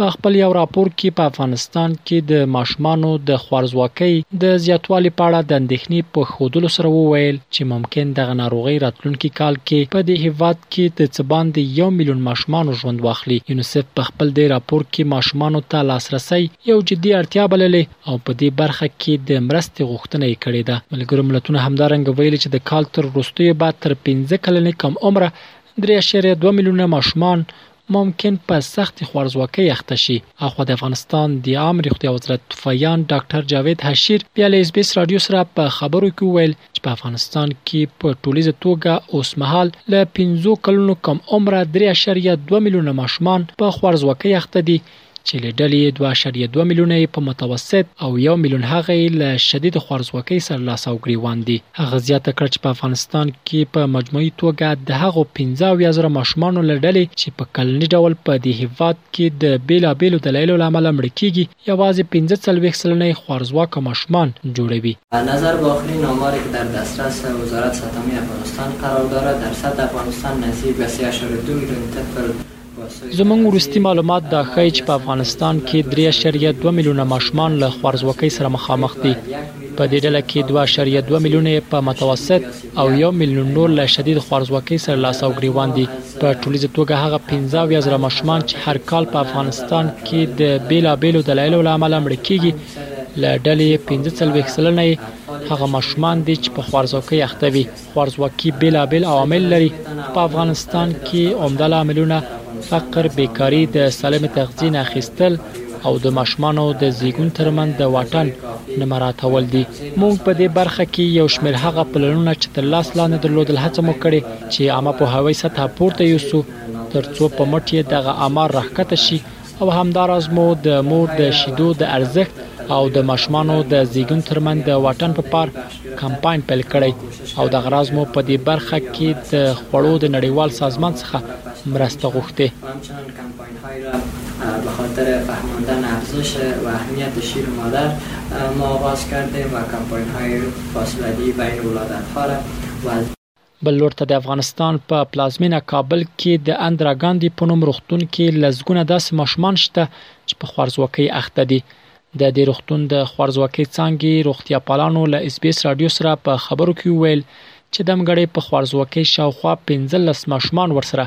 په خپل یو راپور کې په افغانستان کې د ماشومانو د خوارځواکۍ د زیاتوالي په اړه د اندېښنې په ښودلو سره وویل چې ممکن دغه ناروغۍ راتلونکي کال کې په دې هېواد کې د څه باندې یو میلیون ماشومانو ژوند واخلي. یونیسف په خپل دې راپور کې ماشومانو ته لاسرسی یو جدي اړتیا بللې او په دې برخه کې د مرستې غوښتنه یې کړې ده. ملګرو ملتونو همدارنګه ویلي چې د کال تر وروستیو به تر پنځه کلنې کم عمره درې اعشاریه دوه میلیونه ماشومان ممکن په سختې خوارځواکۍ اخته شي. اخوا د افغانستان د عام روغتیا وزرت طفیان ډاکټر جاوید هشیر بیا له اسبیس راډیو سره په خبرو کې وویل چې په افغانستان کې په ټولیزه توګه اوسمهال له پنځو کلونو کم عمره درې اعشاریه دوه میلیونه ماشومان په خوارځواکۍ اخته دي چې له ډلې یې دوه اعشاریه دوه میلیونه یې په متوسط او یو میلیون هغه یې له شدید خوارځواکۍ سره لاس او ګریوان دي. هغه زیاته کړه چې په افغانستان کې په مجموعي توګه د هغو پنځه اویا زره ماشومانو له ډلې چې په کلني ډول په دې هېواد کې د بېلابېلو دلایلو له امله مړه کېږي، یوازې پنځه څلوېښت سلنه یې خوارځواکه ماشومان جوړوي. نظر باخلي نامار که در دسترس وزارت ستمی افغانستان قرار دارد، درصد افغانستان نزدیک به سه اعشاریه دو میلیون طفل زموږ وروستي معلومات دا ښيي چې په افغانستان کې درې اعشاریه دوه میلیونه ماشومان له خوارځواکۍ سره مخامخ دي. په دې ډله کې دوه اعشاریه دوه میلیونه یې په متوسط او یو میلیون نور له شدید خوارځواکۍ سره لاس او ګریوان دي. په ټولیزه توګه هغه پنځه اویا زره ماشومان چې هر کال په افغانستان کې د بېلابېلو دلایلو له امله مړه کېږي، له ډلې یې پنځه څلوېښت سلنه یې هغه ماشومان دي چې په خوارځواکۍ اخته وي. خوارځواکي بیلابیل عوامل لري په افغانستان کې عمده لاملونه فقر، بیکاري، د سالمې تغذیې نه اخیستل او د ماشومانو د زیږون ترمن د واټن نه مراعاتول دي. موږ په دې برخه کې یو شمېر هغه پلانونه چې تر لاس لاندې درلودل هڅه مو کړې چې عامه پوهاوی سطحه پورته یوسو ترڅو په مټ یې دغه آمار راښکته شي او همداراز مو د مور د شیدو د ارزښت او د ماشومانو د زیږون ترمنځ د واټن په پار کمپاین پیل کړی او دغه راز مو په دې برخه کې د خوړو د نړیوال سازمان څخه مرسته غوښتې. همچنان کمپاین های را به خاطر فهماندن ارزش و اهمیت شیر مادر ما آغاز کردیم و کمپاین های فاصله دی بین ولادت ها را و از بل لور ته د افغانستان په پلازمینه کابل کې د اندرا ګاندی په نوم روغتون کې لزګونه داسې ماشومان شته چې په خوارځواکۍ اخته دي د دې روغتون د خوارځواکۍ څنګه روغتیا پالانو له اس بي اس رادیو سره په خبرو کې ویل چې دمګړې په خوارځواکۍ شاوخوا 15 ماشومان ورسره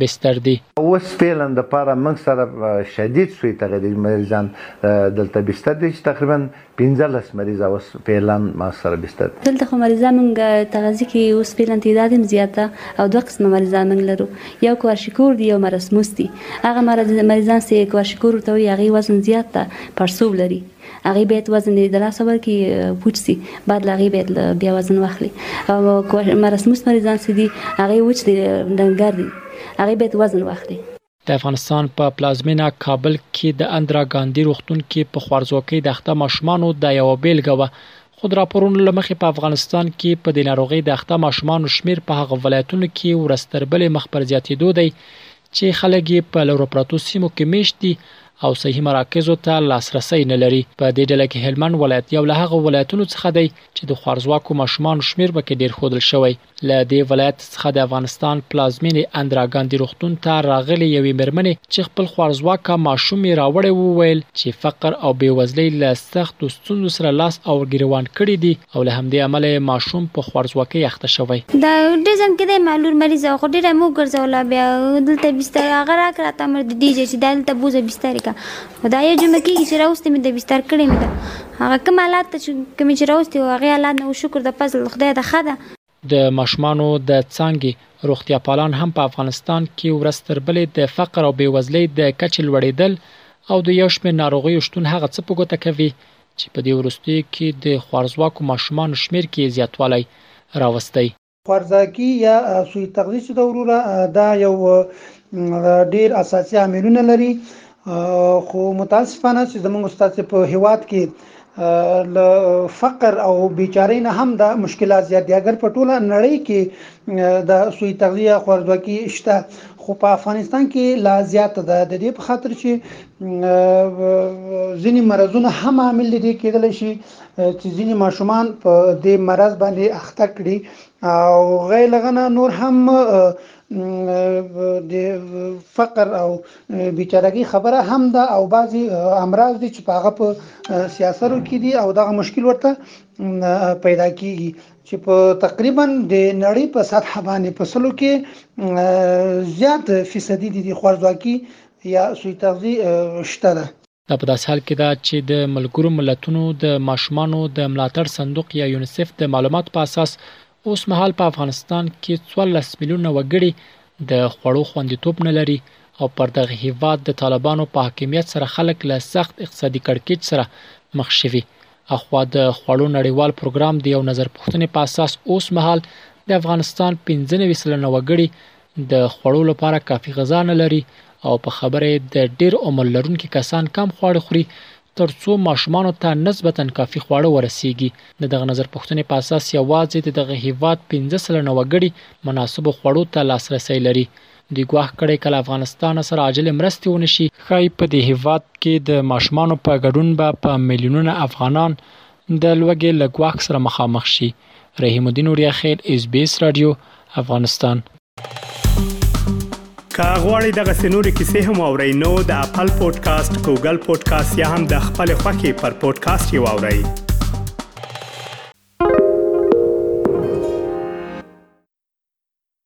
بستر دي. اوس فعلا د پاره موږ سره شدید سوی تغیری مریضان دلته بستر دي چې تقریبا پنځلس مریضه اوس فعلا ما سره بستر دي. دلته خو مریضان موږ تغذی کې اوس فعلا تعداد هم زیات ده او دوه قسمه مریضان موږ لرو یو کوارشیکور دي یو مرسموس دي هغه مریضان سي کوارشیکور ورته وایي هغوی وزن زیات ده پړسوب لري. هغه بیت وزن دی د لاس ور کې پوچ سي بعد لاغي بیت بیا وزن واخلي او مرسموس مریضان سي دي هغه وچ دي ډنګر دي هغه بیت وزن واخلي د افغانستان په پلازمینه کابل کې د اندرا ګاندی روغتون کې په خوارځواکۍ د اخته ماشومانو د یو بیلګه و خود راپورونو لمخې په افغانستان کې په د ناروغي د اخته ماشومانو شمیر په هغه ولایتونو کې ورستربلې مخ پر زیاتېدو دی چې خلک یې په لرو پرتو سیمو کې میشت دي او صحي مراکزو ته لاسرسی نه لري. په دې ډله کې هلمند ولایت یو له هغو ولایتونو څخه دی چې د خوارځواکو ماشومانو شمیر په کې ډیر ښودل شوی. له دې ولایت څخه د افغانستان پلازمینې اندرا ګاندي روغتون ته راغلې یوې میرمنې چې خپل خوارځواکه ماشوم یې راوړی و وویل چې فقر او بیوزلۍ له سختو ستونزو سره لاس او ګریوان کړي دي او له همدې امله یې ماشوم په خوارځواکۍ اخته شوی. د ډیزم کې دی ما لور مریضه وه خو ډیره مو ګرځوله بیا دلته بستر هغه راکړه راته امر د ډیجه چې دا دلته بوزه بستر کا خو دا یو جمعه کیږي چې راوستي مې د بستر کړې مې ده هغه کوم حالات ته چې کوم چې راوستي و هغه حالات نه و شکر د فضل خدای ده ښه ده. د ماشومانو د څانګې روغتیاپالان هم په افغانستان کې ورځ تر بلې د فقر او بېوزلۍ د کچې لوړېدل او د یو شمېر ناروغیو شتون هغه څه په ګوته کوي چې په دې وروستیو کې د خوارځواکو ماشومانو شمېر کې زیاتوالی راوستی. خوارځاکي یا سوء تغذیه چې ده وروره دا یو ډېر اساسي عاملونه لري خو متاسفانه چې زمونږ استاد په هیواد کې له فقر او بیچارۍ نه هم دا مشکلات زیات دي اگر په ټوله نړۍ کې دا سوی تغذیه خوردوکي شته خو په افغانستان کې لا زیات ده د دې په خاطر چې ځینې مرزونه هم عامل دي کېدل شي چې ځینې ماشومان په دې مرز باندې اخته کړي او غیر لغنه نور هم د فقر او بیچارګی خبره هم ده او بعضی امراض دي چې پاغه په سیاسرو کې دي او دغه مشکل ورته پیدا کیږي چې په تقریبا د نړۍ په سطح باندې په سلو کې زیات فیصدي دي خورځواکي یا سوی تغذی شته ده دا په داسې حال کې ده چې د ملګرو ملتونو د ماشومانو د ملاتړ صندوق یا یونیسف د معلوماتو په اساس اوس مهال په افغانستان کې 14 میلیونه وګړي د خوړو خوندیتوب نه لري او پر دغه هیواد د طالبانو په حاکمیت سره خلک له سخت اقتصادي کړکیچ سره مخ شوي اخوا د خوړو نړیوال پروګرام د یو نظر پوښتنې په اساس اوس مهال د افغانستان 15 سلنه وګړي د خوړو لپاره کافي غذا نه لري او په خبره یې د ډیر عمر لرونکي کسان کم خواړه خوري ترڅو ماشومانو ته نسبتا کافي خواړه ورسیږي د دغه نظر پوښتنې په اساس یوازې د دغه هیواد 15 سلنه وګړي مناسبو خوړو ته لاسرسی لري دوی ګواښ کړی کله افغانستان سره عاجلې مرستې ونشي ښایي په دې هیواد کې د ماشومانو په ګډون به په میلیونونه افغانان د لوږې له ګواښ سره مخامخ شي. رحیم الدین اوریاخیل ایس بي ایس رادیو افغانستان که غواړئ دغه سنوري کیسې هم او رینو د خپل پودکاسټ ګوګل پودکاسټ یا هم د خپل خاكي پر پودکاسټ یو اورئ